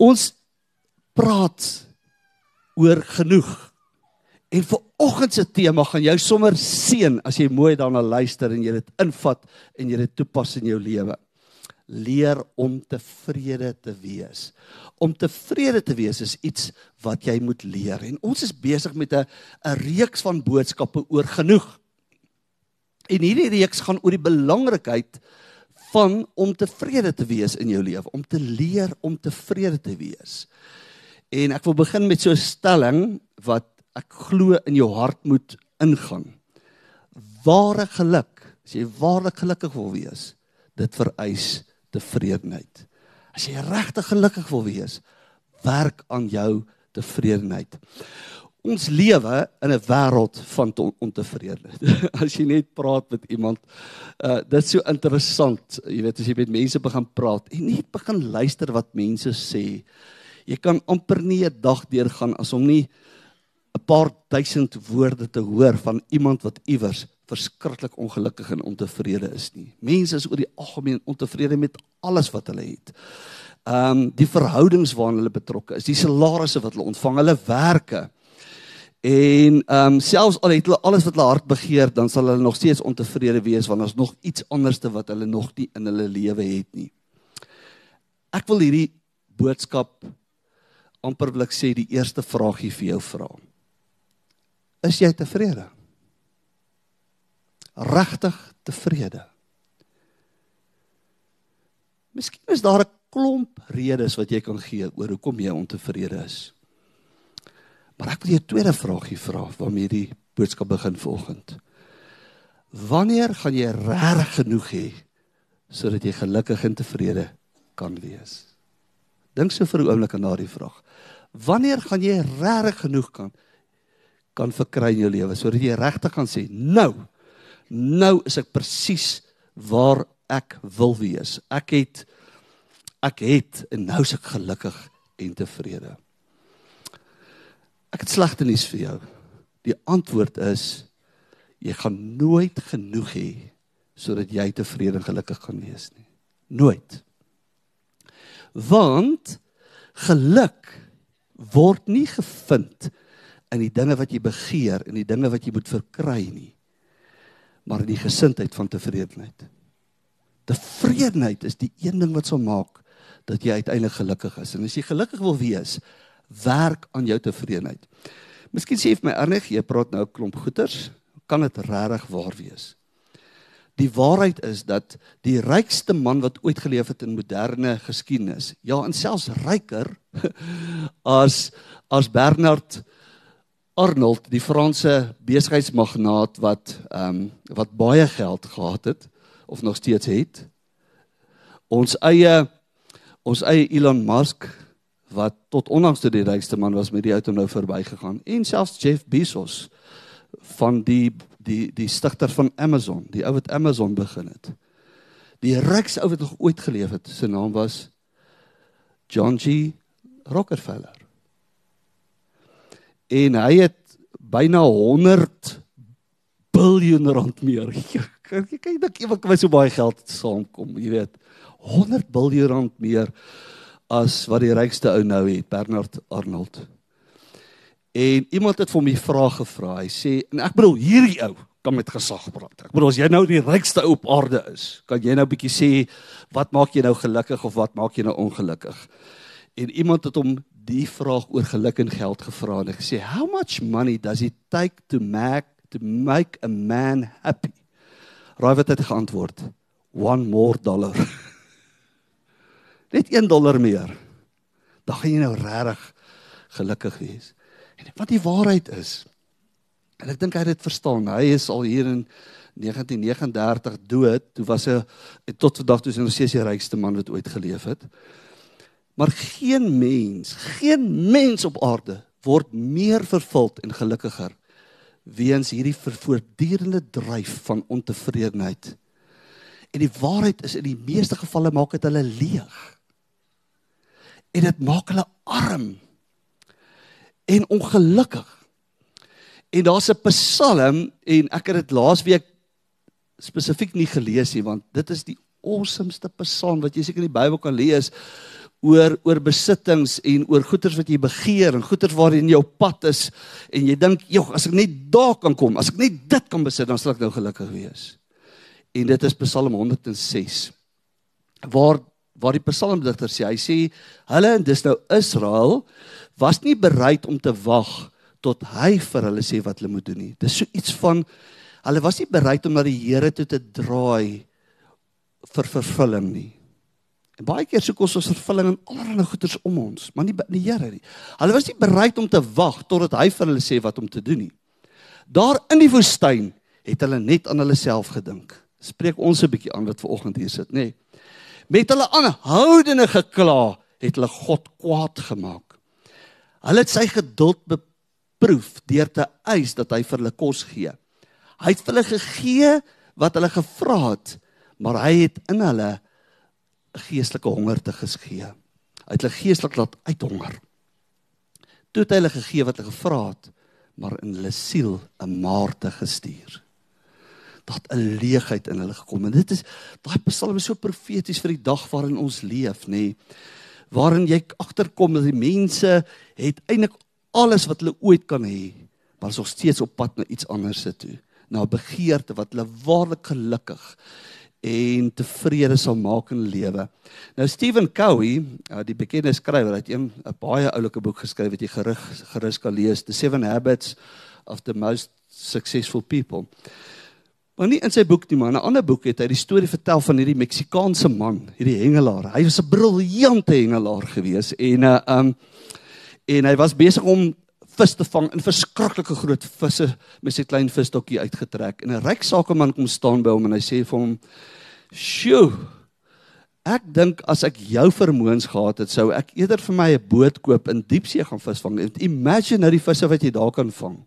Ons praat oor genoeg. En vir oggend se tema gaan jou sommer seën as jy mooi daarna luister en jy dit invat en jy dit toepas in jou lewe. Leer om tevrede te wees. Om tevrede te wees is iets wat jy moet leer. En ons is besig met 'n 'n reeks van boodskappe oor genoeg. En hierdie reeks gaan oor die belangrikheid van om tevrede te wees in jou lewe, om te leer om tevrede te wees. En ek wil begin met so 'n stelling wat ek glo in jou hart moet ingaan. Ware geluk, as jy waarlik gelukkig wil wees, dit vereis tevredenheid. As jy regtig gelukkig wil wees, werk aan jou tevredenheid. Ons lewe in 'n wêreld van ontevredenheid. As jy net praat met iemand, uh dit is so interessant, jy weet as jy met mense begin praat en net begin luister wat mense sê. Jy kan amper nie 'n dag deurgaan as om nie 'n paar duisend woorde te hoor van iemand wat iewers verskriklik ongelukkig en ontevrede is nie. Mense is oor die algemeen ontevrede met alles wat hulle het. Ehm um, die verhoudings waarna hulle betrokke is, die salarisse wat hulle ontvang, hulle werke. En ehm um, selfs al het hulle alles wat hulle hart begeer, dan sal hulle nog steeds ontevrede wees want daar's nog iets anderste wat hulle nog nie in hulle lewe het nie. Ek wil hierdie boodskap amper wil ek sê die eerste vragie vir jou vra. Is jy tevrede? regtig tevrede. Miskien is daar 'n klomp redes wat jy kan gee oor hoekom jy ontevrede is. Maar ek wil jou 'n tweede vraagie vra waarmee die boodskap begin vanoggend. Wanneer gaan jy reg genoeg hê sodat jy gelukkig en tevrede kan wees? Dink so vir 'n oomblik aan daardie vraag. Wanneer gaan jy reg genoeg kan kan verkry in jou lewe sodat jy regtig kan sê, "Nou, nou is ek presies waar ek wil wees. Ek het ek het en nou is ek gelukkig en tevrede. Ek het slegte nuus vir jou. Die antwoord is jy gaan nooit genoeg hê sodat jy tevrede en gelukkig kan wees nie. Nooit. Want geluk word nie gevind in die dinge wat jy begeer en die dinge wat jy moet verkry nie maar in die gesindheid van tevredenheid. Tevredenheid is die een ding wat sal maak dat jy uiteindelik gelukkig is. En as jy gelukkig wil wees, werk aan jou tevredenheid. Miskien sê jy vir my ernig, jy praat nou 'n klomp goeters, kan dit regtig waar wees? Die waarheid is dat die rykste man wat ooit geleef het in moderne geskiedenis, ja, en selfs ryker as as Bernard Arnold, die Franse besigheidsmagnaat wat ehm um, wat baie geld gehad het of nog steeds het. Ons eie ons eie Elon Musk wat tot onlangs die rykste man was met die auto nou verbygegaan en selfs Jeff Bezos van die die die stigter van Amazon, die ou wat Amazon begin het. Die rykste ou wat nog ooit geleef het, sy naam was John G. Rockefeller en hy het byna 100 biljoen rand meer. Kyk kyk dink ewig kwy so baie geld saamkom, jy weet. 100 biljoen rand meer as wat die rykste ou nou het, Bernard Arnold. En iemand het vir hom die vraag gevra. Hy sê en ek bedoel hierdie ou kan met gesag praat. Ek bedoel as jy nou die rykste ou op aarde is, kan jy nou bietjie sê wat maak jy nou gelukkig of wat maak jy nou ongelukkig? En iemand het hom die vraag oor geluk en geld gevra en ek sê how much money does it take to make to make a man happy? Raai wat het geantwoord? One more dollar. Net 1 dollar meer. Dan gaan jy nou regtig gelukkig wees. En wat die waarheid is. En ek dink hy het dit verstaan. Hy is al hier in 1939 dood. Toe was hy tot vandag toe is hy nog steeds die rykste man wat ooit geleef het. Maar geen mens, geen mens op aarde word meer vervuld en gelukkiger weens hierdie voortdurende dryf van ontevredenheid. En die waarheid is in die meeste gevalle maak dit hulle leeg. En dit maak hulle arm en ongelukkig. En daar's 'n Psalm en ek het dit laasweek spesifiek nie gelees nie want dit is die awesomeste Psalm wat jy seker in die Bybel kan lees oor oor besittings en oor goederes wat jy begeer en goederes waarin jou pad is en jy dink, "Jog, as ek net daar kan kom, as ek net dit kan besit, dan sal ek nou gelukkig wees." En dit is Psalm 106. Waar waar die psalmdigter sê, hy sê, "Hulle en dis nou Israel was nie bereid om te wag tot hy vir hulle sê wat hulle moet doen nie." Dis so iets van hulle was nie bereid om na die Here toe te draai vir vervulling nie. En baie keer soek ons ons vervulling in allerlei goeders om ons, maar nie die Here nie. Hulle was nie bereid om te wag totdat hy vir hulle sê wat om te doen nie. Daar in die woestyn het hulle net aan hulle self gedink. Spreek ons 'n bietjie aan wat ver oggend hier sit, nê? Nee. Met hulle aanhoudende gekla het hulle God kwaad gemaak. Hulle het sy geduld beproef deur te eis dat hy vir hulle kos gee. Hy het vir hulle gegee wat hulle gevra het, maar hy het in hulle geestelike honger te gegee. Hy het hulle geestelik laat uithonger. Toe het hy hulle gegee wat hulle gevra het, maar in hulle siel 'n maarte gestuur. Dat 'n leegheid in hulle gekom en dit is daai Psalm is so profeties vir die dag waarin ons leef, nê. Nee, waarin jy agterkom dat die mense het eintlik alles wat hulle ooit kan hê, maar is nog steeds op pad na iets anders toe, na 'n begeerte wat hulle waarlik gelukkig en tevrede sal maak in lewe. Nou Stephen Covey, uh, die bekende skrywer, het 'n baie oulike boek geskryf wat jy gerig gerus kan lees, The Seven Habits of the Most Successful People. Maar nie in sy boek nie, maar in 'n ander boek het hy die storie vertel van hierdie Meksikaanse man, hierdie hengelaar. Hy was 'n briljante hengelaar gewees en uh um en hy was besig om vis te vang in verskriklike groot visse met sy klein visdokkie uitgetrek en 'n ryk sakeman kom staan by hom en hy sê vir hom: "Sjoe, ek dink as ek jou vermoëns gehad het, sou ek eerder vir my 'n boot koop in diepsee gaan visvang. Imagine nou die visse wat jy daar kan vang."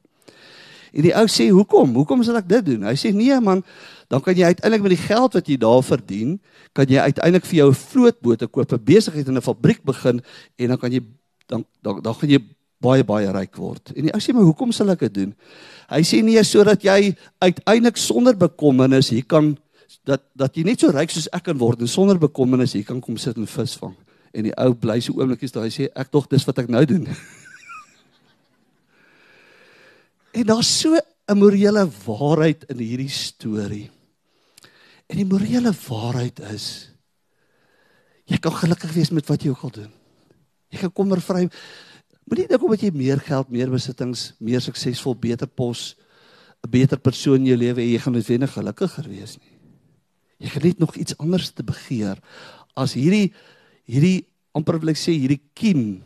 En die ou sê: "Hoekom? Hoekom sal ek dit doen?" Hy sê: "Nee man, dan kan jy uiteindelik met die geld wat jy daar verdien, kan jy uiteindelik vir jou 'n vlootboot koop, 'n besigheid in 'n fabriek begin en dan kan jy dan dan dan gaan jy baie baie ryk word. En die ou sê maar hoekom sal ek dit doen? Hy sê nee sodat jy uiteindelik sonder bekommernis hier kan dat dat jy net so ryk soos ek kan word en sonder bekommernis hier kan kom sit en vis vang. En die ou bly so oomblikies daar hy sê ek tog dis wat ek nou doen. en daar's so 'n morele waarheid in hierdie storie. En die morele waarheid is jy kan gelukkig wees met wat jy ook al doen. Jy kan kommervry Moenie dink omdat jy meer geld, meer besittings, meer suksesvol, beter pos, 'n beter persoon in jou lewe hê, jy gaan noodwendig gelukkiger wees nie. Jy geniet nog iets anders te begeer as hierdie hierdie amper wil ek sê hierdie kiem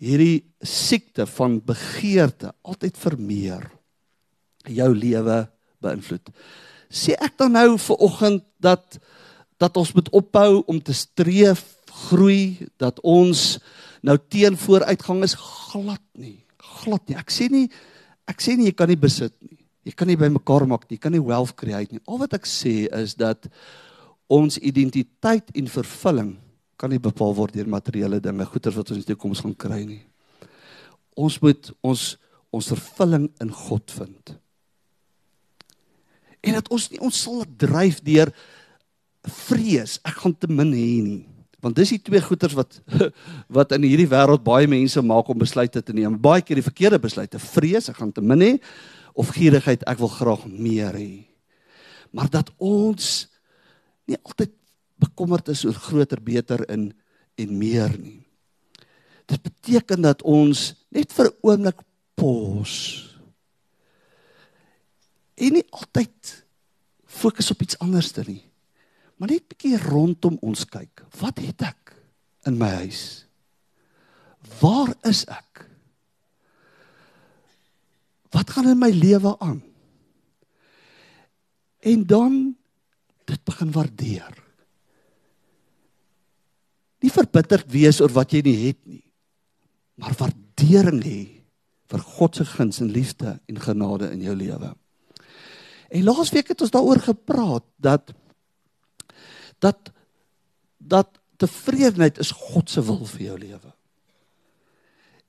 hierdie siekte van begeerte altyd vir meer jou lewe beïnvloed. Sê ek dan nou vir oggend dat dat ons moet ophou om te streef groei dat ons nou teen vooruitgang is glad nie. Glad nie. Ek sê nie ek sê nie jy kan nie besit nie. Jy kan nie by mekaar maak nie. Jy kan nie wealth create nie. Al wat ek sê is dat ons identiteit en vervulling kan nie bepaal word deur materiële dinge, goeder wat ons in die toekoms gaan kry nie. Ons moet ons ons vervulling in God vind. En dat ons nie ons sal dryf deur vrees, ek gaan te min hê nie. Want dis die twee goeters wat wat in hierdie wêreld baie mense maak om besluite te neem. Baie keer die verkeerde besluite, vrees, ek gaan te min hê of gierigheid, ek wil graag meer hê. Maar dat ons nie altyd bekommerd is oor groter, beter in en meer nie. Dit beteken dat ons net vir 'n oomblik pos. En nie altyd fokus op iets anders te nie maar net bietjie rondom ons kyk. Wat het ek in my huis? Waar is ek? Wat gaan in my lewe aan? En dan dit begin waardeer. Nie verbitterd wees oor wat jy nie het nie, maar waardering hê vir God se guns en liefde en genade in jou lewe. En laasweek het ons daaroor gepraat dat dat dat tevredenheid is God se wil vir jou lewe.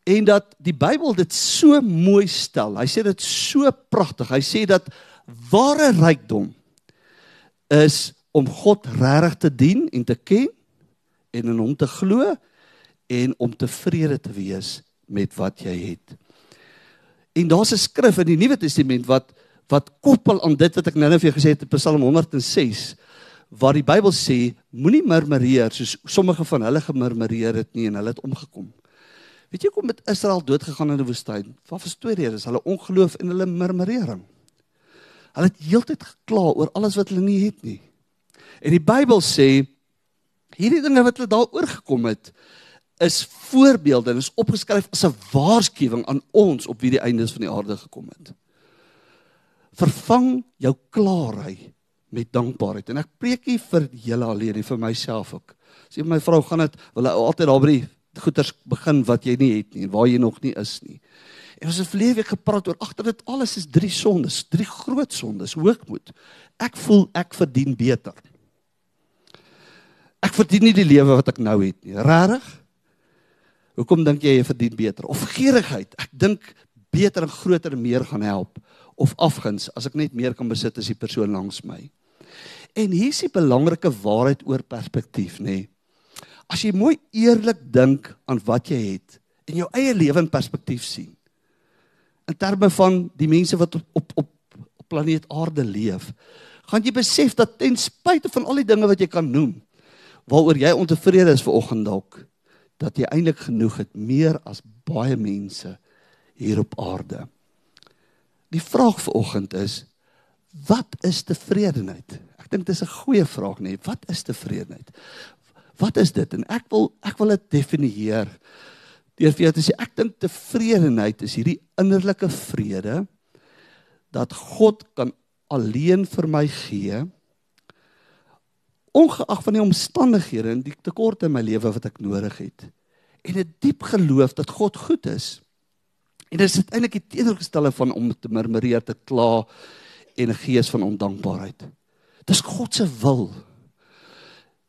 En dat die Bybel dit so mooi stel. Hy sê dit so pragtig. Hy sê dat ware rykdom is om God regtig te dien en te ken en in hom te glo en om tevrede te wees met wat jy het. En daar's 'n skrif in die Nuwe Testament wat wat koppel aan dit wat ek nou-nou vir jou gesê het in Psalm 106 waar die Bybel sê moenie murmureer soos sommige van hulle gemurmureer het nie en hulle het omgekom. Weet jy kom met Israel dood gegaan in die woestyn? Wat was twee redes? Hulle ongeloof en hulle murmurering. Hulle het heeltyd gekla oor alles wat hulle nie het nie. En die Bybel sê hierdie dinge wat hulle daaroor gekom het is voorbeelde en is opgeskryf as 'n waarskuwing aan ons op wie die eindes van die aarde gekom het. Vervang jou klaarheid met dankbaarheid en ek preek hier vir julle alleen en vir myself ook. Sê my vrou gaan dit wil altyd daar by die goeters begin wat jy nie het nie en waar jy nog nie is nie. En ons het verlede week gepraat oor agter dit alles is drie sondes, drie groot sondes, hoogmoed. Ek voel ek verdien beter. Ek verdien nie die lewe wat ek nou het nie. Regtig? Hoekom dink jy jy verdien beter? Of gierigheid? Ek dink beter en groter en meer gaan help of afguns as ek net meer kan besit as die persoon langs my. En hier is die belangrike waarheid oor perspektief, nê. As jy mooi eerlik dink aan wat jy het en jou eie lewe in perspektief sien. In terme van die mense wat op op op, op planeet Aarde leef, gaan jy besef dat ten spyte van al die dinge wat jy kan noem, waaroor jy ontevrede is vanoggend dalk dat jy eintlik genoeg het meer as baie mense hier op aarde. Die vraag vanoggend is wat is tevredenheid? Ek dink dis 'n goeie vraag nê. Wat is tevredenheid? Wat is dit? En ek wil ek wil dit definieer. Deur vir jou te sê ek dink tevredenheid is hierdie innerlike vrede dat God kan alleen vir my gee ongeag van die omstandighede en die tekorte in my lewe wat ek nodig het. En 'n diep geloof dat God goed is. En dit is eintlik die teenoorgestelde van om te murmureer, te kla en 'n gees van ondankbaarheid. Dis God se wil.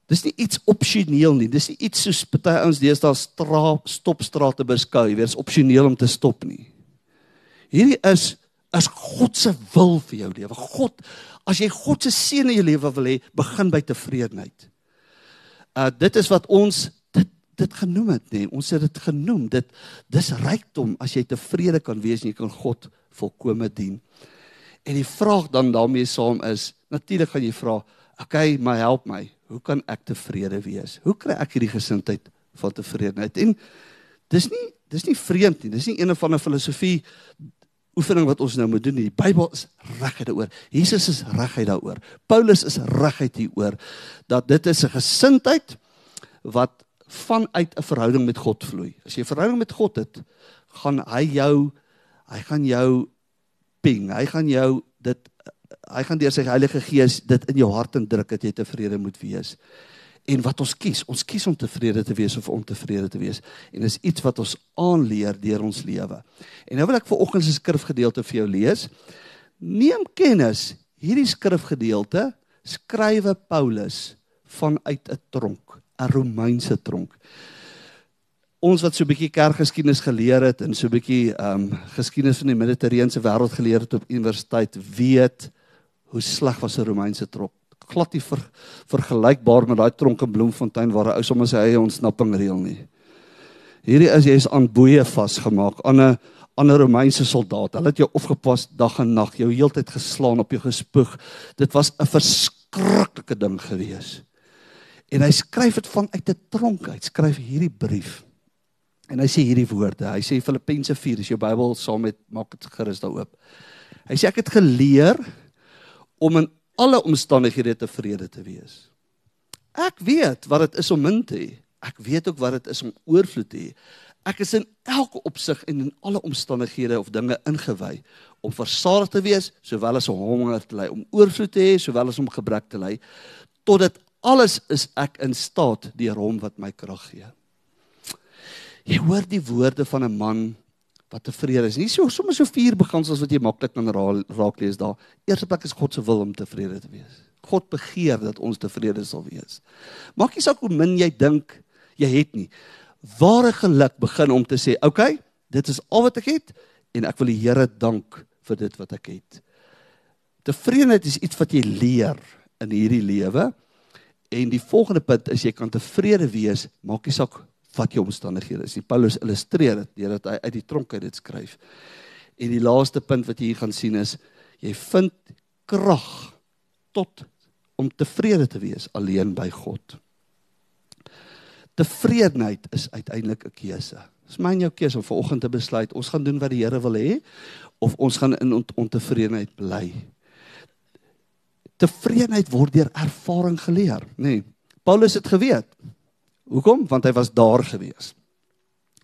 Dis nie iets opsioneel nie. Dis nie iets soos party ouens deesdae straat stopstrate beskou, jy weet, is opsioneel om te stop nie. Hierdie is is God se wil vir jou lewe. God As jy God se seën in jou lewe wil hê, begin by tevredenheid. Uh dit is wat ons dit dit genoem het, nê. Nee. Ons het dit genoem. Dit dis rykdom as jy tevrede kan wees en jy kan God volkome dien. En die vraag dan daarmee saam is, natuurlik gaan jy vra, "Oké, maar help my. Hoe kan ek tevrede wees? Hoe kry ek hierdie gesindheid van tevredenheid?" En dis nie dis nie vreemd nie. Dis nie een of ander filosofie oefening wat ons nou moet doen. Die Bybel is reguit daaroor. Jesus is reguit daaroor. Paulus is reguit hieroor dat dit is 'n gesindheid wat vanuit 'n verhouding met God vloei. As jy 'n verhouding met God het, gaan hy jou hy gaan jou ping. Hy gaan jou dit hy gaan deur sy Heilige Gees dit in jou hart indruk dat jy tevrede moet wees en wat ons kies. Ons kies om tevrede te wees of ontevrede te wees. En dis iets wat ons aanleer deur ons lewe. En nou wil ek vir oggend se skrifgedeelte vir jou lees. Neem kennis. Hierdie skrifgedeelte skrywe Paulus vanuit 'n tronk, 'n Romeinse tronk. Ons wat so 'n bietjie kerkgeskiedenis geleer het en so 'n bietjie ehm um, geskiedenis van die Middellandse wêreld geleer het op universiteit, weet hoe sleg was 'n Romeinse tronk glad nie ver, vergelykbaar met daai tronk in Bloemfontein waar 'n ou sommer sy eie ontsnapping reël nie. Hierdie is jy's aan boeye vasgemaak aan 'n ander Romeinse soldaat. Hulle het jou opgepas dag en nag, jou heeltyd geslaan op jou gespoeg. Dit was 'n verskriklike ding gewees. En hy skryf dit vanuit 'n tronk uit. Skryf hierdie brief. En hy sê hierdie woorde. Hy sê Filippense 4, is jou Bybel saam met maak dit gerus daaroop. Hy sê ek het geleer om in alle omstandighede tevrede te wees. Ek weet wat dit is om min te hê. Ek weet ook wat dit is om oorvloed te hê. Ek is in elke opsig en in alle omstandighede of dinge ingewy om versadig te wees sowel as om honger te ly, om oorvloed te hê sowel as om gebrek te ly, totdat alles is ek in staat deur hom wat my krag gee. Jy hoor die woorde van 'n man wat tevrede is. Nie so sommer so vier beginsels wat jy maklik kan raak lees daar. Eerste plek is God se wil om tevrede te wees. God begeer dat ons tevrede sal wees. Maak nie saak hoe min jy dink jy het nie. Ware geluk begin om te sê, "Oké, okay, dit is al wat ek het en ek wil die Here dank vir dit wat ek het." Tevredenheid is iets wat jy leer in hierdie lewe En die volgende punt is jy kan tevrede wees, maak nie saak wat jou omstandighede is. Die Paulus illustreer dit deurdat hy uit die tronk uit dit skryf. En die laaste punt wat jy hier gaan sien is jy vind krag tot om tevrede te wees alleen by God. Tevredenheid is uiteindelik 'n keuse. Dis my en jou keuse om vanoggend te besluit ons gaan doen wat die Here wil hê of ons gaan in ont ontevredenheid bly. Tevredenheid word deur ervaring geleer, nê. Nee, Paulus het geweet. Hoekom? Want hy was daar gewees.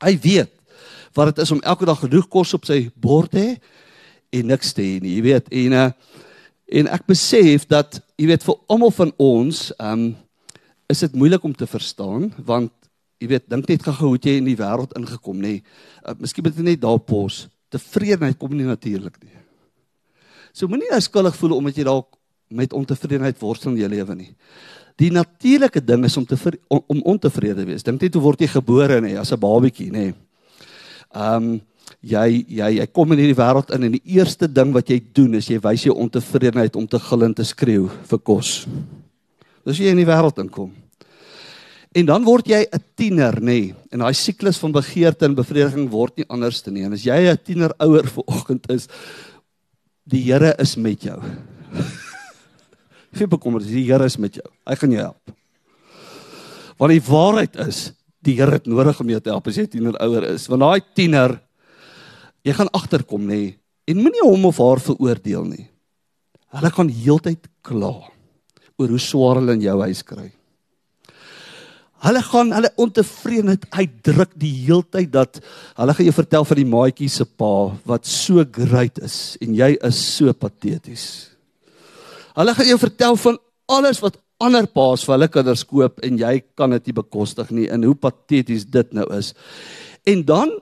Hy weet wat dit is om elke dag genoeg kos op sy bord te hê en niks te hê nie. Jy weet, en uh, en ek besef dat jy weet vir almal van ons, ehm um, is dit moeilik om te verstaan want jy weet, dink net gou hoe jy in die wêreld ingekom nê. Uh, Miskien moet jy net daar pos. Tevredenheid kom nie natuurlik nie. So moenie nou skuldig voel omdat jy dalk met ontevredenheid worstel in jou lewe nie. Die natuurlike ding is om te om, om ontevrede wees. Dink net hoe word jy gebore nê as 'n babatjie nê. Ehm um, jy jy jy kom in hierdie wêreld in en die eerste ding wat jy doen is jy wys jou ontevredenheid om te gil en te skreeu vir kos. Dis jy in die wêreld inkom. En dan word jy 'n tiener nê en daai siklus van begeerte en bevrediging word nie anders te nie. En as jy 'n tiener ouer vanoggend is, die Here is met jou. Geen bekommerd, die Here is met jou. Hy gaan jou help. Want die waarheid is, die Here het nodig om jou te help as jy tiener ouer is. Want daai tiener jy gaan agterkom nê en moenie hom of haar veroordeel nie. Hulle gaan heeltyd kla oor hoe swaar hulle in jou huis kry. Hulle gaan hulle ontevredenheid uitdruk die heeltyd dat hulle gaan jou vertel van die maatjie se pa wat so great is en jy is so pateties. Hulle gaan jou vertel van alles wat ander paas vir hulle kinders koop en jy kan dit nie bekostig nie en hoe pateties dit nou is. En dan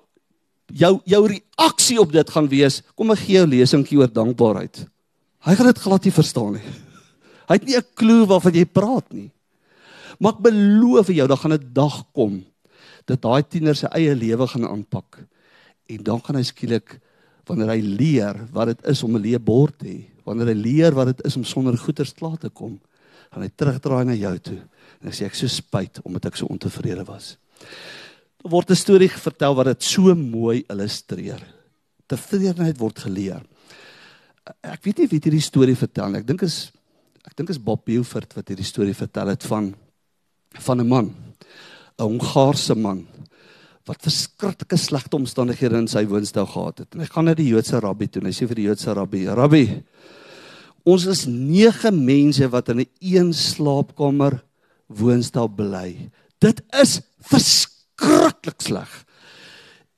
jou jou reaksie op dit gaan wees, kom ek gee jou lesingkie oor dankbaarheid. Hy gaan dit glad nie verstaan nie. Hy het nie 'n klou waarvan jy praat nie. Maar ek beloof jou, daar gaan 'n dag kom dat daai tiener sy eie lewe gaan aanpak. En dan gaan hy skielik wanneer hy leer wat dit is om 'n leë bord te hê, wanneer hy leer wat dit is om sonder goeder klaar te kom, gaan hy terugdraai na jou toe en sê ek so spyt omdat ek so ontevrede was. Daar word 'n storie vertel wat dit so mooi illustreer. Tevredenheid word geleer. Ek weet nie wie hierdie storie vertel nie. Ek dink is ek dink is Bob Beaufort wat hierdie storie vertel het van van 'n man, 'n Hongaarse man wat verskriklike slegte omstandighede in sy woonstel gehad het. En hy gaan na die Joodse rabbi toe en hy sê vir die Joodse rabbi: "Rabbi, Ons is 9 mense wat in 'n een slaapkamer woonstel bly. Dit is verskriklik sleg.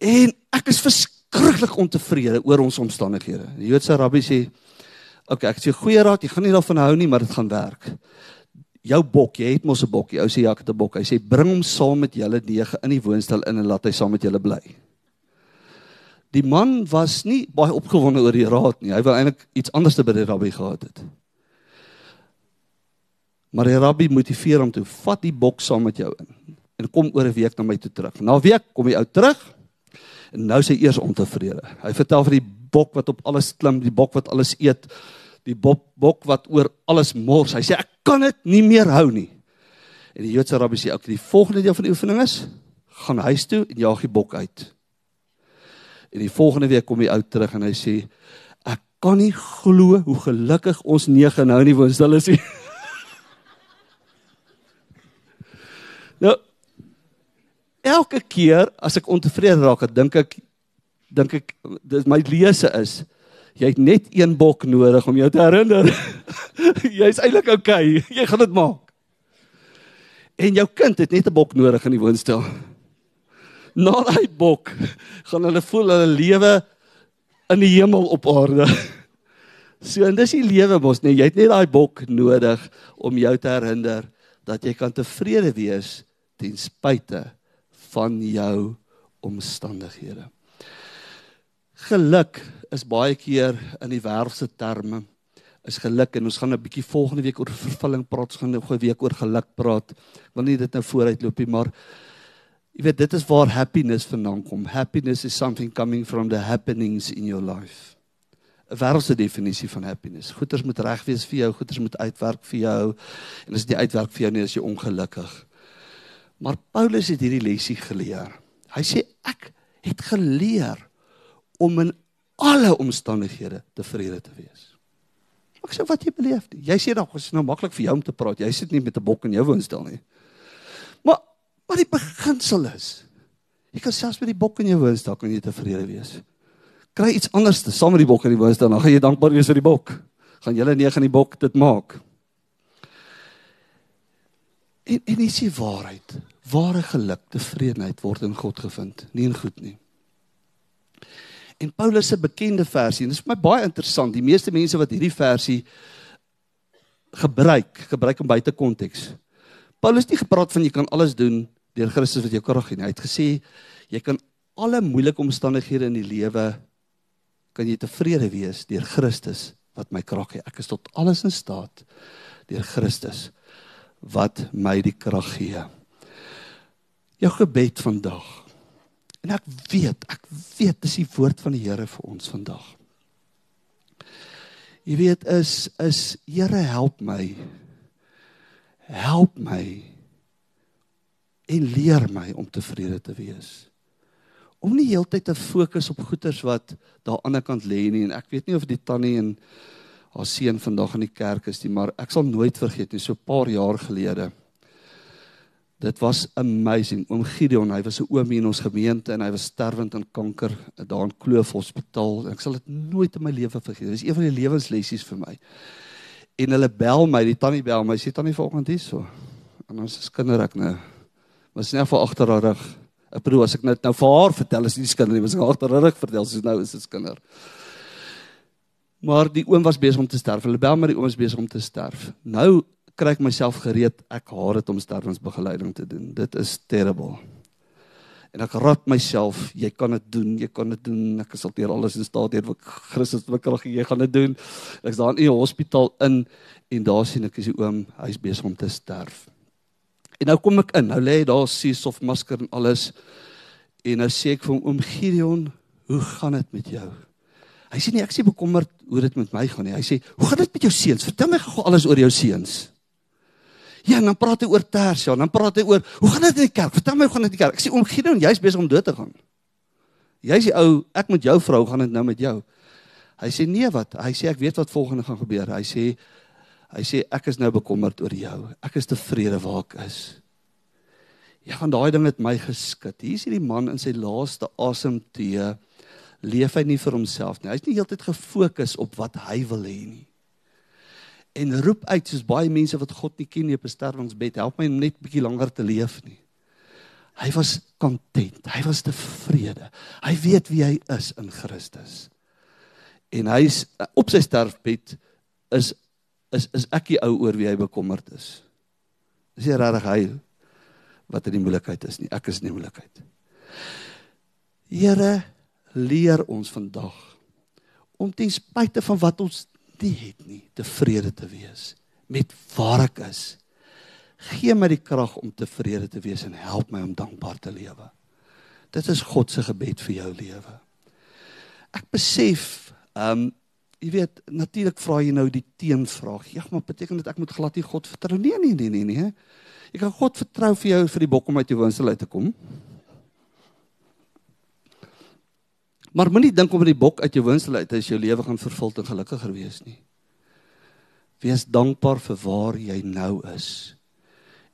En ek is verskriklik ontevrede oor ons omstandighede. Die Joodse rabbi sê: "Oké, okay, ek sê goeie raad, jy gaan nie daarvan hou nie, maar dit gaan werk. Jou bok, jy het mos 'n bokkie. Ou sê ja, ek het 'n bok. Hy sê bring hom saam met julle nege in die woonstel in en laat hy saam met julle bly." Die man was nie baie opgewonde oor die raad nie. Hy wou eintlik iets anders te by die rabbi gehad het. Maar die rabbi motiveer hom toe: "Vat die bok saam met jou in en kom oor 'n week na my toe terug." Na 'n week kom die ou terug en nou sê hy eers ontevrede. Hy vertel van die bok wat op alles klim, die bok wat alles eet, die bok bok wat oor alles mors. Hy sê: "Ek kan dit nie meer hou nie." En die Joodse rabbi sê: "Oké, die volgende deel van die oefening is: gaan huis toe en jaag die bok uit." En die volgende week kom die ou terug en hy sê ek kan nie glo hoe gelukkig ons nege nou nie woonstel is nie. nou elke keer as ek ontevrede raak, dink ek dink ek dis my lese is jy het net een bok nodig om jou te herinner. Jy's eintlik okay. Jy gaan dit maak. En jou kind het net 'n bok nodig in die woonstel na daai bok gaan hulle voel hulle lewe in die hemel op aarde. So en dis die lewe mos nee, jy het net daai bok nodig om jou te herinner dat jy kan tevrede wees ten spyte van jou omstandighede. Geluk is baie keer in die wêreldse terme is geluk en ons gaan 'n bietjie volgende week oor vervulling praat, ons gaan nou 'n week oor geluk praat. Ek wil nie dit nou vooruitloop nie, maar Jy weet dit is waar happiness vandaan kom. Happiness is something coming from the happenings in your life. 'n wêreldse definisie van happiness. Goeders moet reg wees vir jou, goeders moet uitwerk vir jou. En as dit nie uitwerk vir jou nie, is jy ongelukkig. Maar Paulus het hierdie lesie geleer. Hy sê ek het geleer om in alle omstandighede tevrede te wees. Ek sê wat jy beleef nie. Jy sê dan is nou maklik vir jou om te praat. Jy sit nie met 'n bok in jou woonstel nie. Maar maar die beginsel is jy kan selfs met die bok in jou woonstel kan jy tevrede wees kry iets anders te saam met die bok in die woonstel, dan gaan jy dankbaar wees vir die bok. Gaan julle nege in die bok dit maak. En en is die waarheid. Ware geluk, tevredenheid word in God gevind, nie in goed nie. En Paulus se bekende versie, en dit is vir my baie interessant. Die meeste mense wat hierdie versie gebruik, gebruik hom buite konteks. Paulus het nie gepraat van jy kan alles doen deur Christus wat jou krag gee nie. Hy het gesê jy kan alle moeilike omstandighede in die lewe kan jy tevrede wees deur Christus wat my krag gee. Ek is tot alles in staat deur Christus wat my die krag gee. Jou gebed vandag. En ek weet, ek weet dis die woord van die Here vir ons vandag. Jy weet is is Here help my. Help my en leer my om tevrede te wees om nie heeltyd te fokus op goeters wat daar aan die ander kant lê nie en ek weet nie of die tannie en haar seun vandag in die kerk is nie maar ek sal nooit vergeet nie so 'n paar jaar gelede dit was amazing. Oom Gideon hy was 'n oom in ons gemeente en hy was sterwend aan kanker daar in Kloof Hospitaal. Ek sal dit nooit in my lewe vergeet. Dit is een van die lewenslessies vir my. En hulle bel my die tannie bel my sê tannie vanoggend hier? So. En ons is kinderik nou. Was net vir agter haar rug Ek bedoel as ek net nou vir haar vertel as die skinder nie, was ek agterrig vertel soos nou is dit skinder. Maar die oom was besig om te sterf. Hulle bel maar die oom is besig om te sterf. Nou kry ek myself gereed. Ek haat dit om sterwensbegeleiding te doen. Dit is terrible. En ek raad myself, jy kan dit doen, jy kan dit doen. Ek sal teer alles in staat hê wat Christus gee. Jy gaan dit doen. Ek's daar in 'n hospitaal in en daar sien ek is die oom, hy's besig om te sterf. En nou kom ek in. Nou lê hy daar seesof masker en alles. En nou sê ek vir hom oom Gideon, hoe gaan dit met jou? Hy sê nee, ek sê bekommerd hoe dit met my gaan nie. Hy sê, "Hoe gaan dit met jou seuns? Vertel my gou alles oor jou seuns." Ja, dan praat hy oor Tersia, dan praat hy oor, "Hoe gaan dit in die kerk? Vertel my hoe gaan dit in die kerk?" Ek sê, "Oom Gideon, jy's besig om dood te gaan." Jy's die ou, ek met jou vrou gaan dit nou met jou. Hy sê, "Nee, wat?" Hy sê, "Ek weet wat volgende gaan gebeur." Hy sê, Hy sê ek is nou bekommerd oor jou. Ek is tevrede waar ek is. Ja, van daai ding het my geskit. Hier is hierdie man in sy laaste asemtee. Leef hy nie vir homself nie. Hy's nie heeltyd gefokus op wat hy wil hê nie. En roep uit soos baie mense wat God nie ken nie op 'n sterwingsbed, help my om net 'n bietjie langer te leef nie. Hy was content. Hy was tevrede. Hy weet wie hy is in Christus. En hy's op sy sterfbed is is is ek die ou oor wie hy bekommerd is. Is nie regtig hy wat in die moeilikheid is nie. Ek is in die moeilikheid. Here, leer ons vandag om ten spyte van wat ons nie het nie, tevrede te wees met waar ek is. Gee my die krag om tevrede te wees en help my om dankbaar te lewe. Dit is God se gebed vir jou lewe. Ek besef, ehm um, Jy weet, natuurlik vra jy nou die teenvraag. Ja, maar beteken dit ek moet glad nie God vertrou nie? Nee, nee, nee, nee. Jy kan God vertrou vir jou vir die bok om uit jou woonstel uit te kom. Maar moenie dink om in die bok uit jou woonstel uit is jou lewe gaan vervuld en gelukkiger wees nie. Wees dankbaar vir waar jy nou is.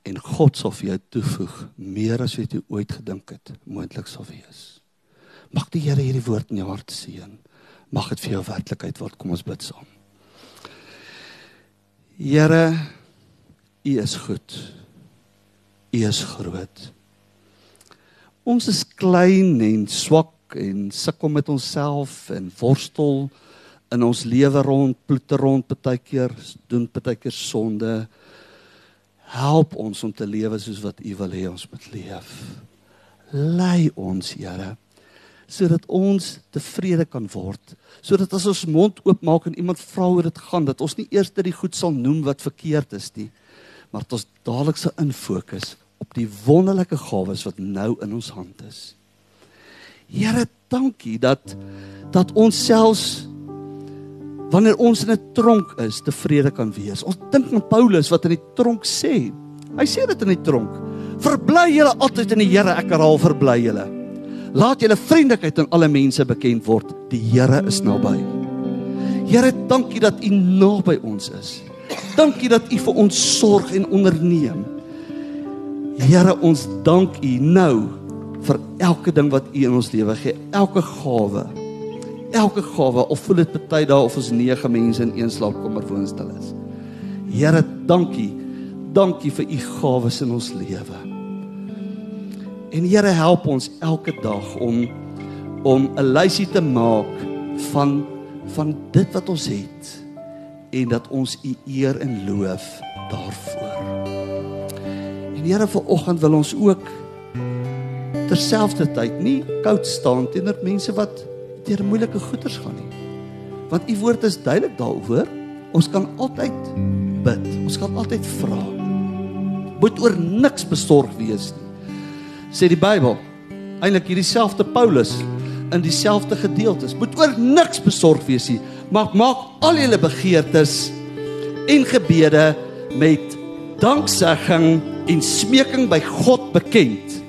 En God sal vir jou toevoeg meer as wat jy ooit gedink het moontlik sal wees. Mag die Here hierdie woord in jou hart seën mag dit vir jou werklikheid word. Kom ons bid saam. Here, U is goed. U is groot. Ons is klein en swak en sukkel met onsself en worstel in ons lewe rond, ploeter rond partykeer, doen partykeer sonde. Help ons om te lewe soos wat U wil hê ons moet leef. Lei ons, Here sodat ons tevrede kan word. Sodat as ons mond oopmaak en iemand vra hoe dit gaan, dat ons nie eers dit die goed sal noem wat verkeerd is nie, maar dat ons dadelik sal infokus op die wonderlike gawes wat nou in ons hand is. Here, dankie dat dat ons selfs wanneer ons in 'n tronk is, tevrede kan wees. Ons dink aan Paulus wat in die tronk sê. Hy sê dit in die tronk. Verbly julle altyd in die Here, ek herhaal verbly julle. Laat julle vriendelikheid aan alle mense bekend word. Die Here is naby. Here, dankie dat U naby ons is. Dankie dat U vir ons sorg en onderneem. Here, ons dank U nou vir elke ding wat U in ons lewe gee, elke gawe. Elke gawe of voel dit party daar of ons nege mense in een slaapkamer woonstel is. Here, dankie. Dankie vir U gawes in ons lewe. En Here help ons elke dag om om 'n lysie te maak van van dit wat ons het en dat ons U eer en loof daarvoor. En Here vanoggend wil ons ook terselfdertyd nie koud staan teenoor mense wat deur moeilike goeters gaan nie. Want U woord is duidelik daaroor. Ons kan altyd bid. Ons kan altyd vra. Moet oor niks besorg wees nie. Sê die Bybel. Eintlik hierdie selfde Paulus in dieselfde gedeeltes. Moet oor niks besorg wees nie, maar maak al julle begeertes en gebede met danksegging en smeking by God bekend.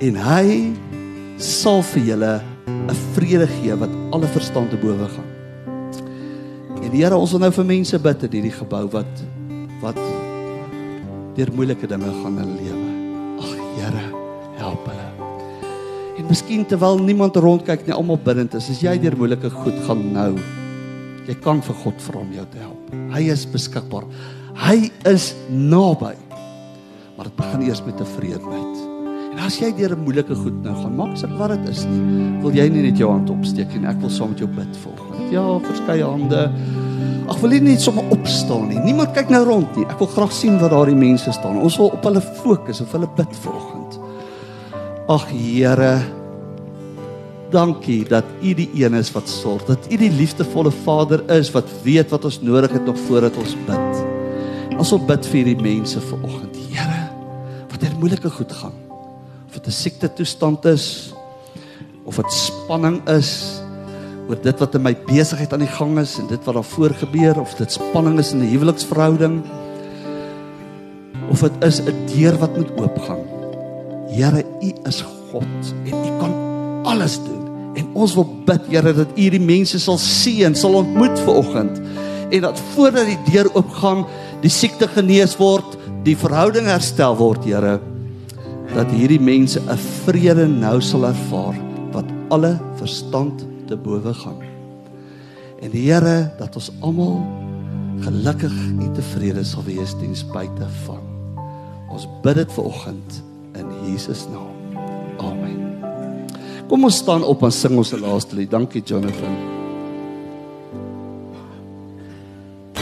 En hy sal vir julle 'n vrede gee wat alle verstand te bowe gaan. En die Here, ons wil nou vir mense bid in hierdie gebou wat wat deur moeilike dinge gaan in hulle lewe. Ag Here, help hulle. En miskien terwyl niemand rondkyk nie, almal bidend is, as jy deur moeilike goed gaan nou, jy kan vir God vra om jou te help. Hy is beskikbaar. Hy is naby. Maar dit begin eers met 'n tevredenheid. En as jy deur 'n moeilike goed nou gaan, maak saak wat dit is nie. Wil jy nie net jou hand opsteek en ek wil saam met jou bid volgens. Ja, verskeie hande. Ag wil nie net sommer opstaan nie. Niemand kyk nou rond nie. Ek wil graag sien wat daardie mense staan. Ons wil op hulle fokus of hulle bid volgens. Ag Here, dankie dat U die een is wat sorg. Dat U die liefdevolle Vader is wat weet wat ons nodig het nog voordat ons bid. Ons wil bid vir hierdie mense vanoggend. Here, wat hier moeilike goed gaan. Of dit 'n siekte toestand is of dit spanning is oor dit wat in my besigheid aan die gang is en dit wat daar voor gebeur of dit spanning is in 'n huweliksverhouding of dit is 'n deur wat moet oopgaan. Here, U is God en U kan alles doen. En ons wil bid, Here, dat U die mense sal sien, sal ontmoet vanoggend en dat voordat die deur oopgaan, die siekte genees word, die verhouding herstel word, Here, dat hierdie mense 'n vrede nou sal ervaar wat alle verstand te bowe gaan. En die Here dat ons almal gelukkig en tevrede sal wees ten spyte van. Ons bid dit vanoggend in Jesus naam. Amen. Kom ons staan op en sing ons laaste lied. Dankie Jonathan.